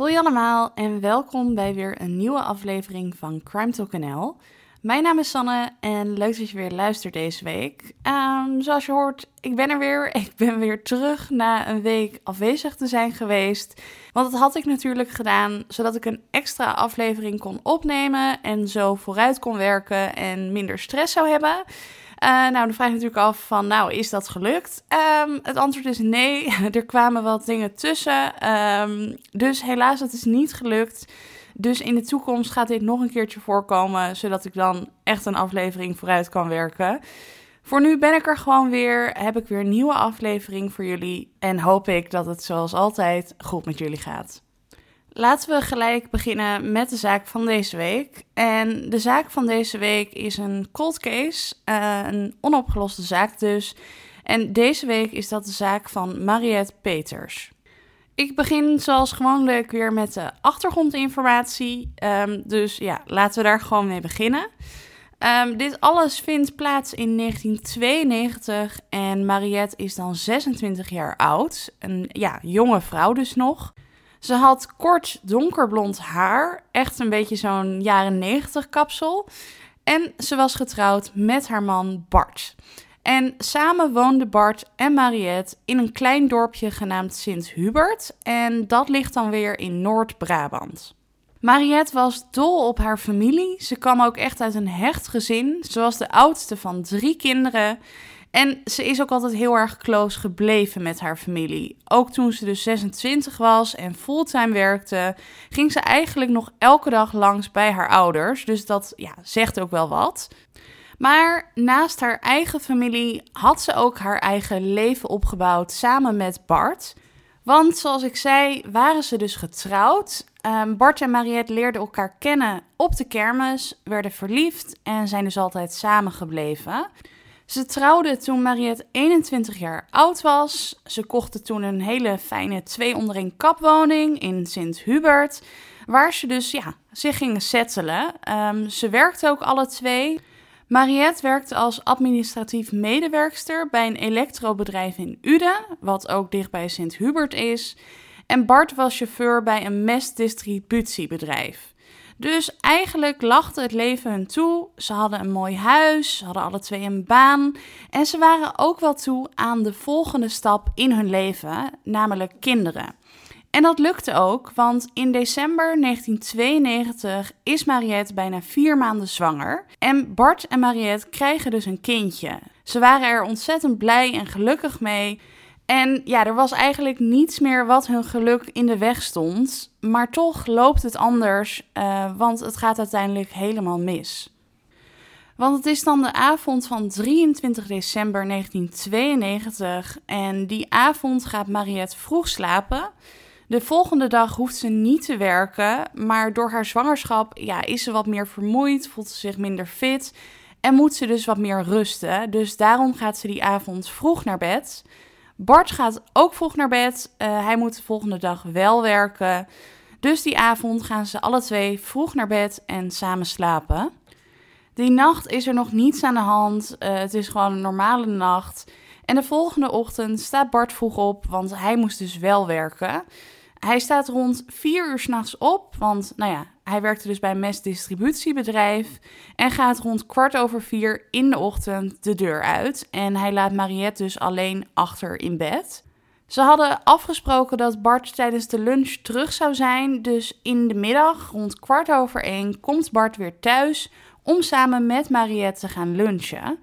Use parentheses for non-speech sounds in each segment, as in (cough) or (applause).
Hoi allemaal en welkom bij weer een nieuwe aflevering van Crime Talk NL. Mijn naam is Sanne en leuk dat je weer luistert deze week. Ehm, zoals je hoort, ik ben er weer. (laughs) Ik ben weer terug na een week afwezig te zijn geweest. Want dat had ik natuurlijk gedaan zodat ik een extra aflevering kon opnemen en zo vooruit kon werken en minder stress zou hebben. Uh, nou, dan vraag je natuurlijk af van, nou, is dat gelukt? Um, het antwoord is nee. (laughs) er kwamen wat dingen tussen. Um, dus helaas, dat is niet gelukt. Dus in de toekomst gaat dit nog een keertje voorkomen, zodat ik dan echt een aflevering vooruit kan werken. Voor nu ben ik er gewoon weer, heb ik weer een nieuwe aflevering voor jullie en hoop ik dat het zoals altijd goed met jullie gaat. Laten we gelijk beginnen met de zaak van deze week. En de zaak van deze week is een cold case, uh, een onopgeloste zaak dus. En deze week is dat de zaak van Mariette Peters. Ik begin zoals gewoonlijk weer met de achtergrondinformatie. Um, dus ja, laten we daar gewoon mee beginnen. Um, dit alles vindt plaats in 1992 en Mariette is dan 26 jaar oud. Een ja, jonge vrouw dus nog. Ze had kort donkerblond haar, echt een beetje zo'n jaren 90 kapsel. En ze was getrouwd met haar man Bart. En samen woonden Bart en Mariette in een klein dorpje genaamd Sint-Hubert. En dat ligt dan weer in Noord-Brabant. Mariette was dol op haar familie. Ze kwam ook echt uit een hecht gezin. Ze was de oudste van drie kinderen. En ze is ook altijd heel erg close gebleven met haar familie. Ook toen ze dus 26 was en fulltime werkte, ging ze eigenlijk nog elke dag langs bij haar ouders. Dus dat ja, zegt ook wel wat. Maar naast haar eigen familie had ze ook haar eigen leven opgebouwd samen met Bart. Want zoals ik zei, waren ze dus getrouwd. Um, Bart en Mariette leerden elkaar kennen op de kermis, werden verliefd en zijn dus altijd samen gebleven. Ze trouwden toen Mariette 21 jaar oud was. Ze kochten toen een hele fijne twee onder één kapwoning in Sint-Hubert, waar ze dus ja, zich gingen settelen. Um, ze werkten ook alle twee. Mariette werkte als administratief medewerkster bij een elektrobedrijf in Uden, wat ook dichtbij Sint-Hubert is. En Bart was chauffeur bij een mestdistributiebedrijf. Dus eigenlijk lachte het leven hun toe. Ze hadden een mooi huis, ze hadden alle twee een baan. En ze waren ook wel toe aan de volgende stap in hun leven, namelijk kinderen. En dat lukte ook, want in december 1992 is Mariette bijna vier maanden zwanger. En Bart en Mariette krijgen dus een kindje. Ze waren er ontzettend blij en gelukkig mee. En ja, er was eigenlijk niets meer wat hun geluk in de weg stond. Maar toch loopt het anders, uh, want het gaat uiteindelijk helemaal mis. Want het is dan de avond van 23 december 1992 en die avond gaat Mariette vroeg slapen. De volgende dag hoeft ze niet te werken, maar door haar zwangerschap ja, is ze wat meer vermoeid, voelt ze zich minder fit en moet ze dus wat meer rusten. Dus daarom gaat ze die avond vroeg naar bed. Bart gaat ook vroeg naar bed. Uh, hij moet de volgende dag wel werken. Dus die avond gaan ze alle twee vroeg naar bed en samen slapen. Die nacht is er nog niets aan de hand. Uh, het is gewoon een normale nacht. En de volgende ochtend staat Bart vroeg op, want hij moest dus wel werken. Hij staat rond vier uur s'nachts op, want nou ja, hij werkte dus bij een mestdistributiebedrijf en gaat rond kwart over vier in de ochtend de deur uit. En hij laat Mariette dus alleen achter in bed. Ze hadden afgesproken dat Bart tijdens de lunch terug zou zijn, dus in de middag rond kwart over één komt Bart weer thuis om samen met Mariette te gaan lunchen.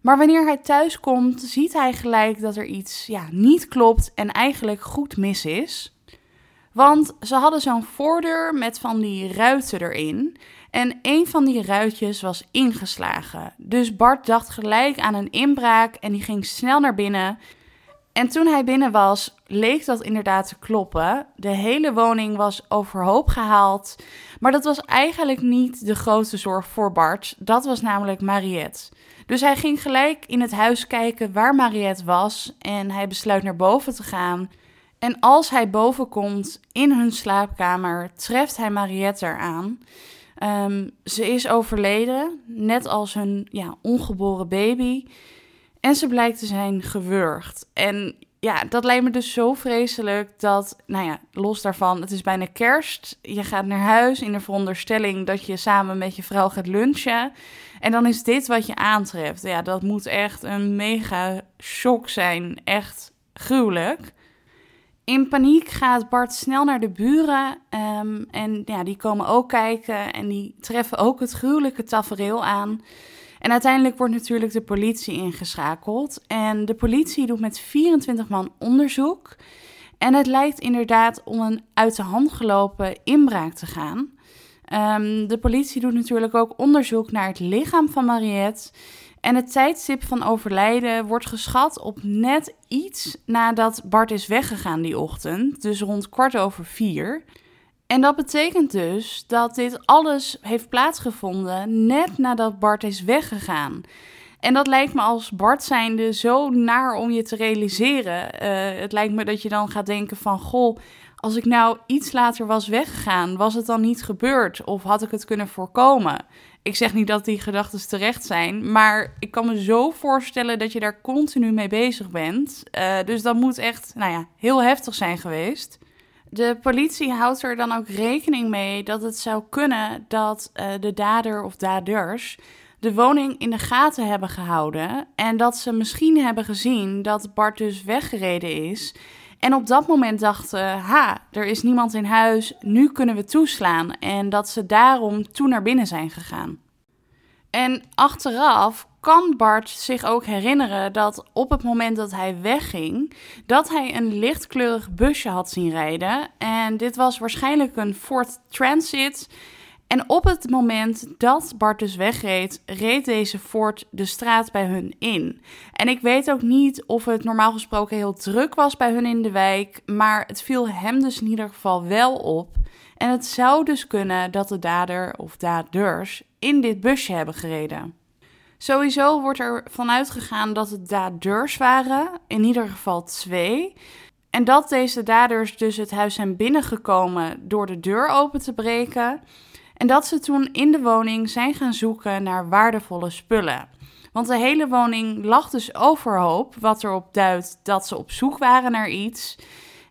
Maar wanneer hij thuis komt, ziet hij gelijk dat er iets ja, niet klopt en eigenlijk goed mis is. Want ze hadden zo'n voordeur met van die ruiten erin. En een van die ruitjes was ingeslagen. Dus Bart dacht gelijk aan een inbraak en die ging snel naar binnen. En toen hij binnen was, leek dat inderdaad te kloppen. De hele woning was overhoop gehaald. Maar dat was eigenlijk niet de grootste zorg voor Bart. Dat was namelijk Mariette. Dus hij ging gelijk in het huis kijken waar Mariette was. En hij besluit naar boven te gaan. En als hij boven komt in hun slaapkamer, treft hij Mariette eraan. Um, ze is overleden, net als hun ja, ongeboren baby. En ze blijkt te zijn gewurgd. En ja, dat lijkt me dus zo vreselijk dat, nou ja, los daarvan, het is bijna kerst. Je gaat naar huis in de veronderstelling dat je samen met je vrouw gaat lunchen. En dan is dit wat je aantreft. Ja, dat moet echt een mega shock zijn. Echt gruwelijk. In paniek gaat Bart snel naar de buren. Ehm, en ja, die komen ook kijken en die treffen ook het gruwelijke tafereel aan. En uiteindelijk wordt natuurlijk de politie ingeschakeld. En de politie doet met 24 man onderzoek. En het lijkt inderdaad om een uit de hand gelopen inbraak te gaan. Ehm, de politie doet natuurlijk ook onderzoek naar het lichaam van Mariette. En het tijdstip van overlijden wordt geschat op net iets nadat Bart is weggegaan die ochtend, dus rond kwart over vier. En dat betekent dus dat dit alles heeft plaatsgevonden net nadat Bart is weggegaan. En dat lijkt me als Bart zijnde zo naar om je te realiseren. Uh, het lijkt me dat je dan gaat denken van, goh, als ik nou iets later was weggegaan, was het dan niet gebeurd? Of had ik het kunnen voorkomen? Ik zeg niet dat die gedachten terecht zijn, maar ik kan me zo voorstellen dat je daar continu mee bezig bent. Uh, dus dat moet echt, nou ja, heel heftig zijn geweest. De politie houdt er dan ook rekening mee dat het zou kunnen dat uh, de dader of daders de woning in de gaten hebben gehouden en dat ze misschien hebben gezien dat Bart dus weggereden is. En op dat moment dachten, ha, er is niemand in huis, nu kunnen we toeslaan. En dat ze daarom toen naar binnen zijn gegaan. En achteraf kan Bart zich ook herinneren dat op het moment dat hij wegging, dat hij een lichtkleurig busje had zien rijden. En dit was waarschijnlijk een Ford Transit. En op het moment dat Bart dus wegreed, reed deze Ford de straat bij hun in. En ik weet ook niet of het normaal gesproken heel druk was bij hun in de wijk, maar het viel hem dus in ieder geval wel op. En het zou dus kunnen dat de dader of daders in dit busje hebben gereden. Sowieso wordt er vanuit gegaan dat het daders waren, in ieder geval twee. En dat deze daders dus het huis zijn binnengekomen door de deur open te breken. En dat ze toen in de woning zijn gaan zoeken naar waardevolle spullen. Want de hele woning lag dus overhoop, wat erop duidt dat ze op zoek waren naar iets.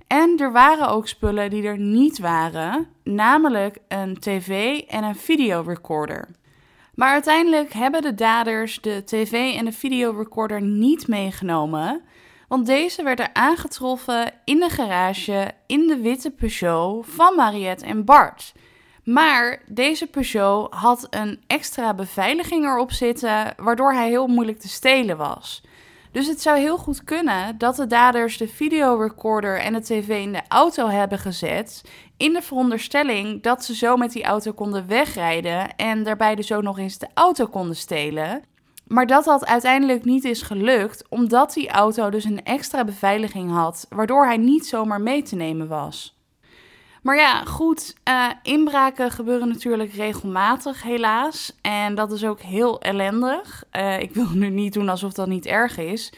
En er waren ook spullen die er niet waren, namelijk een tv en een videorecorder. Maar uiteindelijk hebben de daders de tv en de videorecorder niet meegenomen, want deze werden aangetroffen in de garage in de witte Peugeot van Mariette en Bart. Maar deze Peugeot had een extra beveiliging erop zitten, waardoor hij heel moeilijk te stelen was. Dus het zou heel goed kunnen dat de daders de videorecorder en de tv in de auto hebben gezet. In de veronderstelling dat ze zo met die auto konden wegrijden en daarbij dus ook nog eens de auto konden stelen. Maar dat dat uiteindelijk niet is gelukt, omdat die auto dus een extra beveiliging had, waardoor hij niet zomaar mee te nemen was. Maar ja, goed, uh, inbraken gebeuren natuurlijk regelmatig, helaas. En dat is ook heel ellendig. Uh, ik wil nu niet doen alsof dat niet erg is.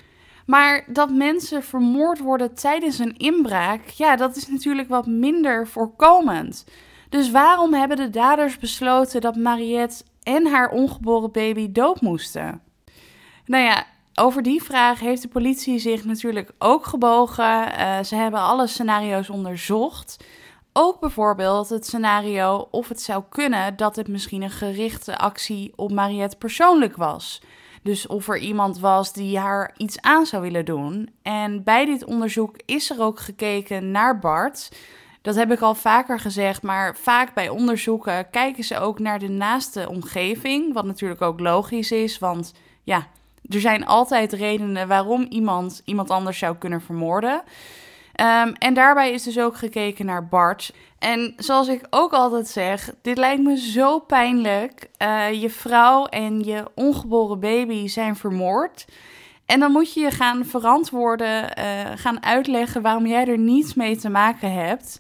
Maar dat mensen vermoord worden tijdens een inbraak, ja, dat is natuurlijk wat minder voorkomend. Dus waarom hebben de daders besloten dat Mariette en haar ongeboren baby dood moesten? Nou ja, over die vraag heeft de politie zich natuurlijk ook gebogen. Uh, ze hebben alle scenario's onderzocht. Ook bijvoorbeeld het scenario of het zou kunnen dat het misschien een gerichte actie op Mariette persoonlijk was. Dus of er iemand was die haar iets aan zou willen doen. En bij dit onderzoek is er ook gekeken naar Bart. Dat heb ik al vaker gezegd, maar vaak bij onderzoeken kijken ze ook naar de naaste omgeving. Wat natuurlijk ook logisch is, want ja, er zijn altijd redenen waarom iemand iemand anders zou kunnen vermoorden. Um, en daarbij is dus ook gekeken naar Bart. En zoals ik ook altijd zeg, dit lijkt me zo pijnlijk. Uh, je vrouw en je ongeboren baby zijn vermoord. En dan moet je je gaan verantwoorden, uh, gaan uitleggen waarom jij er niets mee te maken hebt.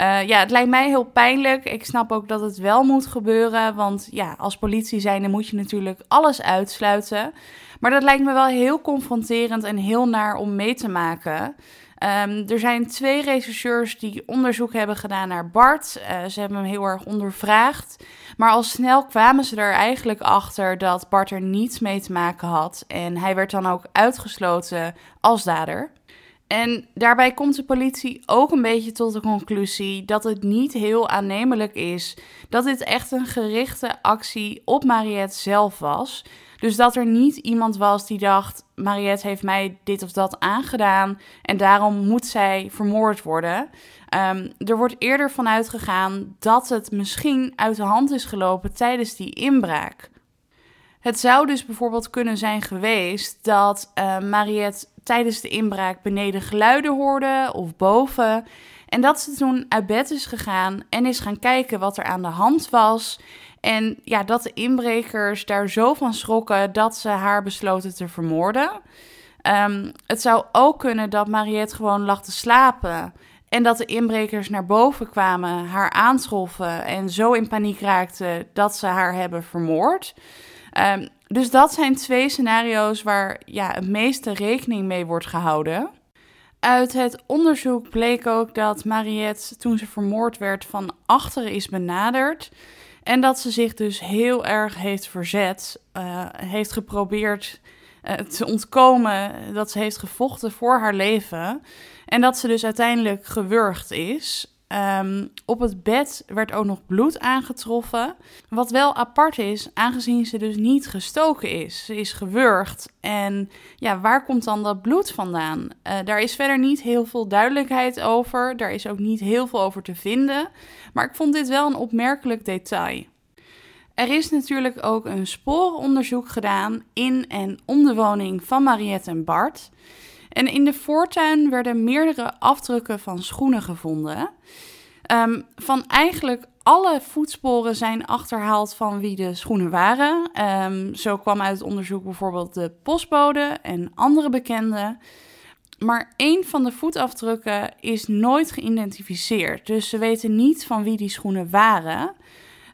Uh, ja, het lijkt mij heel pijnlijk. Ik snap ook dat het wel moet gebeuren. Want ja, als politie zijnde moet je natuurlijk alles uitsluiten. Maar dat lijkt me wel heel confronterend en heel naar om mee te maken. Um, er zijn twee rechercheurs die onderzoek hebben gedaan naar Bart. Uh, ze hebben hem heel erg ondervraagd. Maar al snel kwamen ze er eigenlijk achter dat Bart er niets mee te maken had. En hij werd dan ook uitgesloten als dader. En daarbij komt de politie ook een beetje tot de conclusie dat het niet heel aannemelijk is dat dit echt een gerichte actie op Mariette zelf was. Dus dat er niet iemand was die dacht: Mariette heeft mij dit of dat aangedaan en daarom moet zij vermoord worden. Um, er wordt eerder vanuit gegaan dat het misschien uit de hand is gelopen tijdens die inbraak. Het zou dus bijvoorbeeld kunnen zijn geweest dat uh, Mariette tijdens de inbraak beneden geluiden hoorde of boven. En dat ze toen uit bed is gegaan en is gaan kijken wat er aan de hand was. En ja, dat de inbrekers daar zo van schrokken dat ze haar besloten te vermoorden. Um, het zou ook kunnen dat Mariette gewoon lag te slapen. En dat de inbrekers naar boven kwamen, haar aantroffen en zo in paniek raakten dat ze haar hebben vermoord. Um, dus dat zijn twee scenario's waar ja, het meeste rekening mee wordt gehouden. Uit het onderzoek bleek ook dat Mariette, toen ze vermoord werd, van achteren is benaderd. En dat ze zich dus heel erg heeft verzet, uh, heeft geprobeerd uh, te ontkomen, dat ze heeft gevochten voor haar leven. En dat ze dus uiteindelijk gewurgd is. Um, op het bed werd ook nog bloed aangetroffen. Wat wel apart is, aangezien ze dus niet gestoken is. Ze is gewurgd. En ja, waar komt dan dat bloed vandaan? Uh, daar is verder niet heel veel duidelijkheid over. Daar is ook niet heel veel over te vinden. Maar ik vond dit wel een opmerkelijk detail. Er is natuurlijk ook een sporenonderzoek gedaan in en om de woning van Mariette en Bart. En in de voortuin werden meerdere afdrukken van schoenen gevonden. Um, van eigenlijk alle voetsporen zijn achterhaald van wie de schoenen waren. Um, zo kwam uit het onderzoek bijvoorbeeld de postbode en andere bekenden. Maar één van de voetafdrukken is nooit geïdentificeerd. Dus ze weten niet van wie die schoenen waren.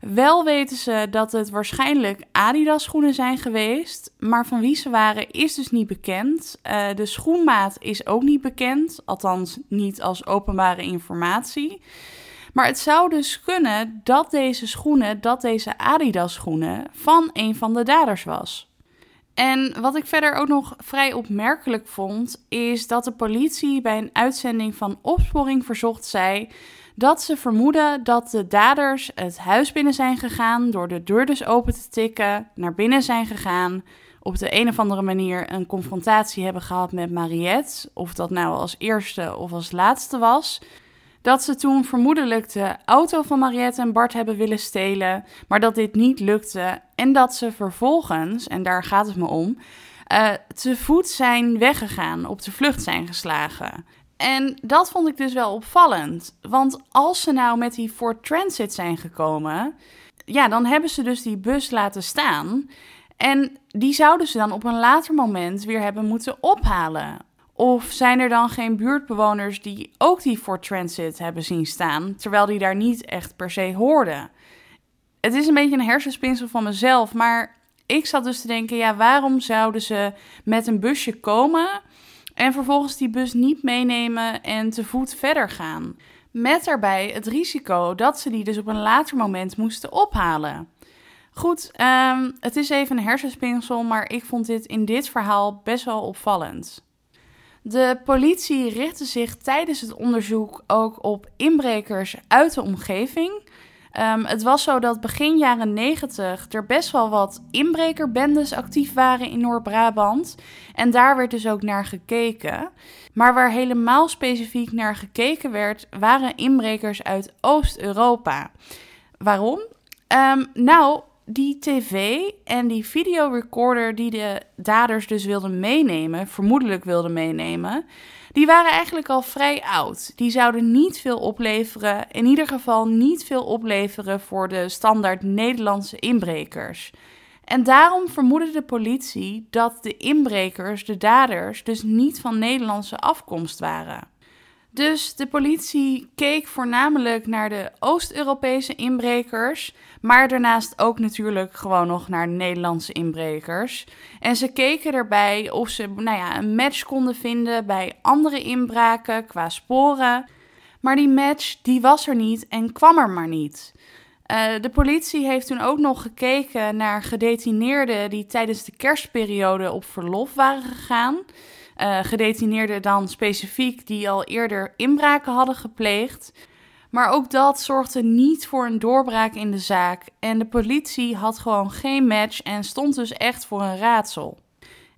Wel weten ze dat het waarschijnlijk Adidas schoenen zijn geweest, maar van wie ze waren is dus niet bekend. Uh, de schoenmaat is ook niet bekend, althans niet als openbare informatie. Maar het zou dus kunnen dat deze schoenen, dat deze Adidas schoenen van een van de daders was. En wat ik verder ook nog vrij opmerkelijk vond, is dat de politie bij een uitzending van opsporing verzocht zei dat ze vermoeden dat de daders het huis binnen zijn gegaan door de deur dus open te tikken, naar binnen zijn gegaan, op de een of andere manier een confrontatie hebben gehad met Mariette, of dat nou als eerste of als laatste was. Dat ze toen vermoedelijk de auto van Mariette en Bart hebben willen stelen, maar dat dit niet lukte en dat ze vervolgens, en daar gaat het me om, uh, te voet zijn weggegaan, op de vlucht zijn geslagen. En dat vond ik dus wel opvallend. Want als ze nou met die Ford Transit zijn gekomen, ja, dan hebben ze dus die bus laten staan. En die zouden ze dan op een later moment weer hebben moeten ophalen. Of zijn er dan geen buurtbewoners die ook die Ford Transit hebben zien staan, terwijl die daar niet echt per se hoorden? Het is een beetje een hersenspinsel van mezelf, maar ik zat dus te denken, ja, waarom zouden ze met een busje komen en vervolgens die bus niet meenemen en te voet verder gaan. Met daarbij het risico dat ze die dus op een later moment moesten ophalen. Goed, um, het is even een hersenspinsel, maar ik vond dit in dit verhaal best wel opvallend. De politie richtte zich tijdens het onderzoek ook op inbrekers uit de omgeving. Um, het was zo dat begin jaren 90 er best wel wat inbrekerbendes actief waren in Noord-Brabant. En daar werd dus ook naar gekeken. Maar waar helemaal specifiek naar gekeken werd, waren inbrekers uit Oost-Europa. Waarom? Um, nou, die tv en die videorecorder die de daders dus wilden meenemen, vermoedelijk wilden meenemen, die waren eigenlijk al vrij oud. Die zouden niet veel opleveren, in ieder geval niet veel opleveren voor de standaard Nederlandse inbrekers. En daarom vermoedde de politie dat de inbrekers, de daders, dus niet van Nederlandse afkomst waren. Dus de politie keek voornamelijk naar de Oost-Europese inbrekers, maar daarnaast ook natuurlijk gewoon nog naar Nederlandse inbrekers. En ze keken erbij of ze nou ja, een match konden vinden bij andere inbraken qua sporen. Maar die match die was er niet en kwam er maar niet. Uh, de politie heeft toen ook nog gekeken naar gedetineerden die tijdens de kerstperiode op verlof waren gegaan. Uh, gedetineerden dan specifiek die al eerder inbraken hadden gepleegd. Maar ook dat zorgde niet voor een doorbraak in de zaak. En de politie had gewoon geen match en stond dus echt voor een raadsel.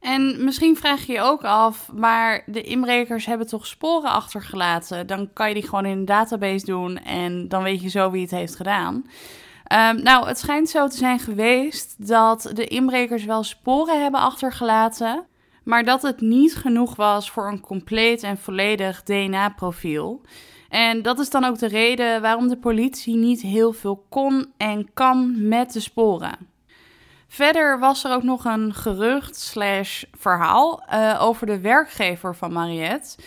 En misschien vraag je je ook af, maar de inbrekers hebben toch sporen achtergelaten? Dan kan je die gewoon in een database doen en dan weet je zo wie het heeft gedaan. Um, nou, het schijnt zo te zijn geweest dat de inbrekers wel sporen hebben achtergelaten, maar dat het niet genoeg was voor een compleet en volledig DNA-profiel. En dat is dan ook de reden waarom de politie niet heel veel kon en kan met de sporen. Verder was er ook nog een gerucht slash verhaal uh, over de werkgever van Mariette.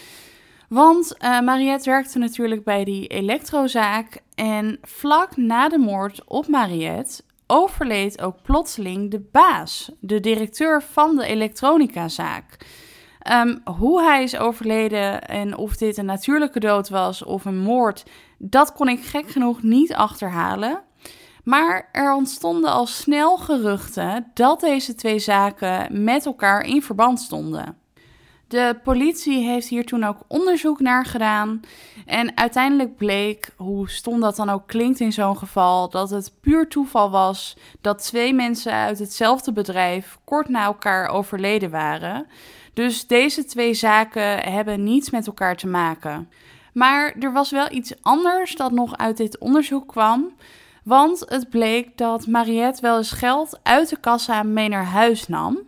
Want uh, Mariette werkte natuurlijk bij die elektrozaak en vlak na de moord op Mariette overleed ook plotseling de baas, de directeur van de elektronicazaak. Um, hoe hij is overleden en of dit een natuurlijke dood was of een moord, dat kon ik gek genoeg niet achterhalen. Maar er ontstonden al snel geruchten dat deze twee zaken met elkaar in verband stonden. De politie heeft hier toen ook onderzoek naar gedaan. En uiteindelijk bleek, hoe stom dat dan ook klinkt in zo'n geval, dat het puur toeval was dat twee mensen uit hetzelfde bedrijf kort na elkaar overleden waren. Dus deze twee zaken hebben niets met elkaar te maken. Maar er was wel iets anders dat nog uit dit onderzoek kwam. Want het bleek dat Mariette wel eens geld uit de kassa mee naar huis nam.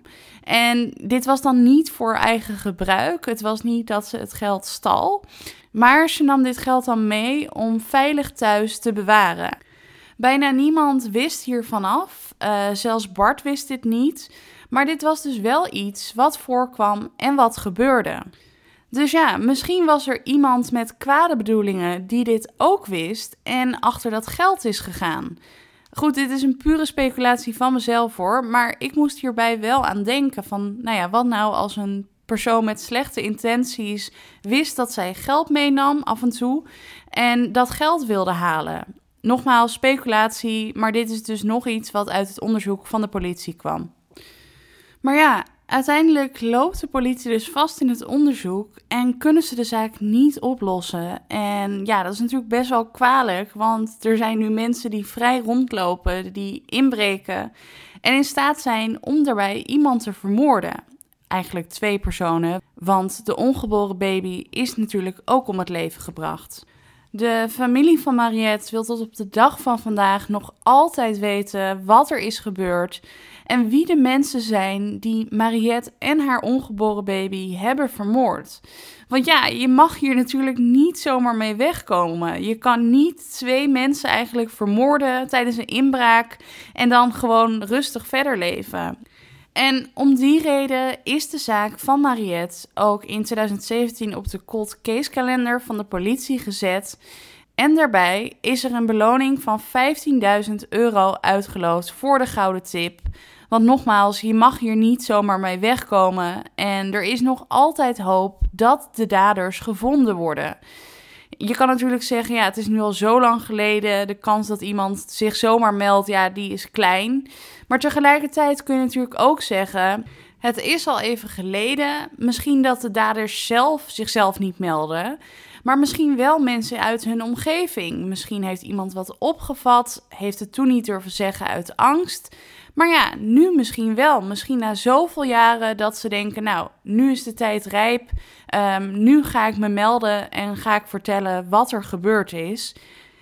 En dit was dan niet voor eigen gebruik. Het was niet dat ze het geld stal. Maar ze nam dit geld dan mee om veilig thuis te bewaren. Bijna niemand wist hiervan af. Uh, zelfs Bart wist dit niet. Maar dit was dus wel iets wat voorkwam en wat gebeurde. Dus ja, misschien was er iemand met kwade bedoelingen die dit ook wist en achter dat geld is gegaan. Goed, dit is een pure speculatie van mezelf hoor, maar ik moest hierbij wel aan denken van, nou ja, wat nou als een persoon met slechte intenties wist dat zij geld meenam af en toe en dat geld wilde halen. Nogmaals, speculatie, maar dit is dus nog iets wat uit het onderzoek van de politie kwam. Maar ja, uiteindelijk loopt de politie dus vast in het onderzoek en kunnen ze de zaak niet oplossen. En ja, dat is natuurlijk best wel kwalijk, want er zijn nu mensen die vrij rondlopen, die inbreken en in staat zijn om daarbij iemand te vermoorden. Eigenlijk twee personen, want de ongeboren baby is natuurlijk ook om het leven gebracht. De familie van Mariette wil tot op de dag van vandaag nog altijd weten wat er is gebeurd en wie de mensen zijn die Mariette en haar ongeboren baby hebben vermoord. Want ja, je mag hier natuurlijk niet zomaar mee wegkomen. Je kan niet twee mensen eigenlijk vermoorden tijdens een inbraak en dan gewoon rustig verder leven. En om die reden is de zaak van Mariette ook in 2017 op de cold case kalender van de politie gezet. En daarbij is er een beloning van 15.000 euro uitgeloofd voor de gouden tip. Want nogmaals, je mag hier niet zomaar mee wegkomen. En er is nog altijd hoop dat de daders gevonden worden. Je kan natuurlijk zeggen, ja, het is nu al zo lang geleden. De kans dat iemand zich zomaar meldt, ja, die is klein. Maar tegelijkertijd kun je natuurlijk ook zeggen, het is al even geleden. Misschien dat de daders zelf zichzelf niet melden. Maar misschien wel mensen uit hun omgeving. Misschien heeft iemand wat opgevat, heeft het toen niet durven zeggen uit angst. Maar ja, nu misschien wel. Misschien na zoveel jaren dat ze denken: Nou, nu is de tijd rijp. Um, nu ga ik me melden en ga ik vertellen wat er gebeurd is.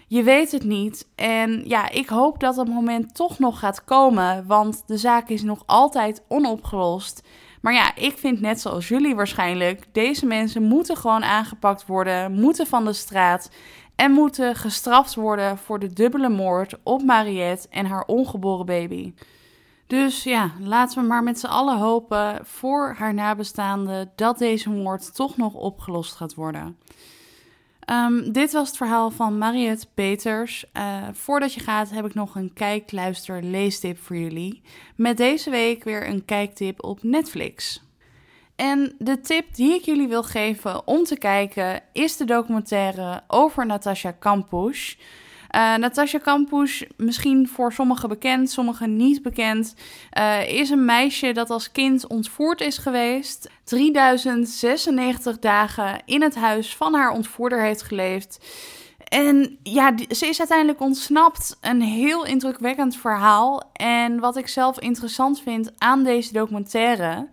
Je weet het niet. En ja, ik hoop dat dat moment toch nog gaat komen. Want de zaak is nog altijd onopgelost. Maar ja, ik vind net zoals jullie waarschijnlijk: deze mensen moeten gewoon aangepakt worden, moeten van de straat. En moeten gestraft worden voor de dubbele moord op Mariette en haar ongeboren baby. Dus ja, laten we maar met z'n allen hopen voor haar nabestaanden dat deze moord toch nog opgelost gaat worden. Um, dit was het verhaal van Mariette Peters. Uh, voordat je gaat heb ik nog een kijk, luister, leestip voor jullie. Met deze week weer een kijktip op Netflix. En de tip die ik jullie wil geven om te kijken is de documentaire over Natasha Kampusch. Uh, Natasja Kampusch, misschien voor sommigen bekend, sommigen niet bekend, uh, is een meisje dat als kind ontvoerd is geweest. 3096 dagen in het huis van haar ontvoerder heeft geleefd. En ja, ze is uiteindelijk ontsnapt. Een heel indrukwekkend verhaal. En wat ik zelf interessant vind aan deze documentaire.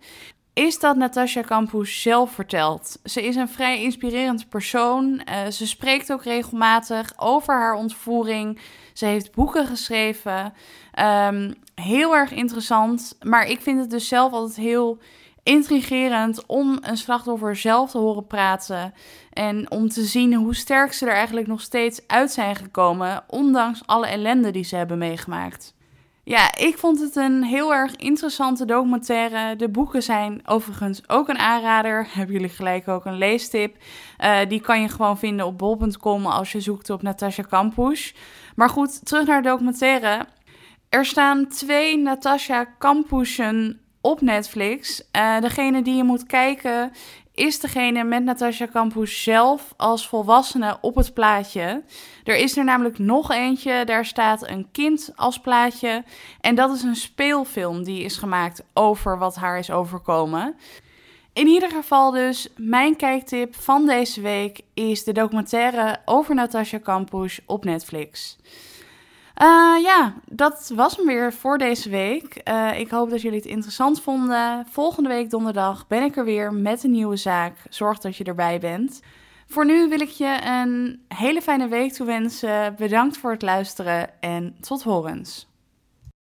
Is dat Natasha Campus zelf vertelt. Ze is een vrij inspirerend persoon. Uh, ze spreekt ook regelmatig over haar ontvoering. Ze heeft boeken geschreven. Um, heel erg interessant. Maar ik vind het dus zelf altijd heel intrigerend om een slachtoffer zelf te horen praten. En om te zien hoe sterk ze er eigenlijk nog steeds uit zijn gekomen, ondanks alle ellende die ze hebben meegemaakt. Ja, ik vond het een heel erg interessante documentaire. De boeken zijn overigens ook een aanrader. (laughs) Hebben jullie gelijk ook een leestip. Uh, die kan je gewoon vinden op bol.com als je zoekt op Natasha Kampusch. Maar goed, terug naar de documentaire. Er staan twee Natasha Kampuschen op Netflix. Uh, degene die je moet kijken is degene met Natasha Campus zelf als volwassene op het plaatje. Er is er namelijk nog eentje, daar staat een kind als plaatje. En dat is een speelfilm die is gemaakt over wat haar is overkomen. In ieder geval dus, mijn kijktip van deze week is de documentaire over Natasha Campus op Netflix. Uh, ja, dat was hem weer voor deze week. Uh, ik hoop dat jullie het interessant vonden. Volgende week donderdag ben ik er weer met een nieuwe zaak. Zorg dat je erbij bent. Voor nu wil ik je een hele fijne week toewensen. Bedankt voor het luisteren en tot horens.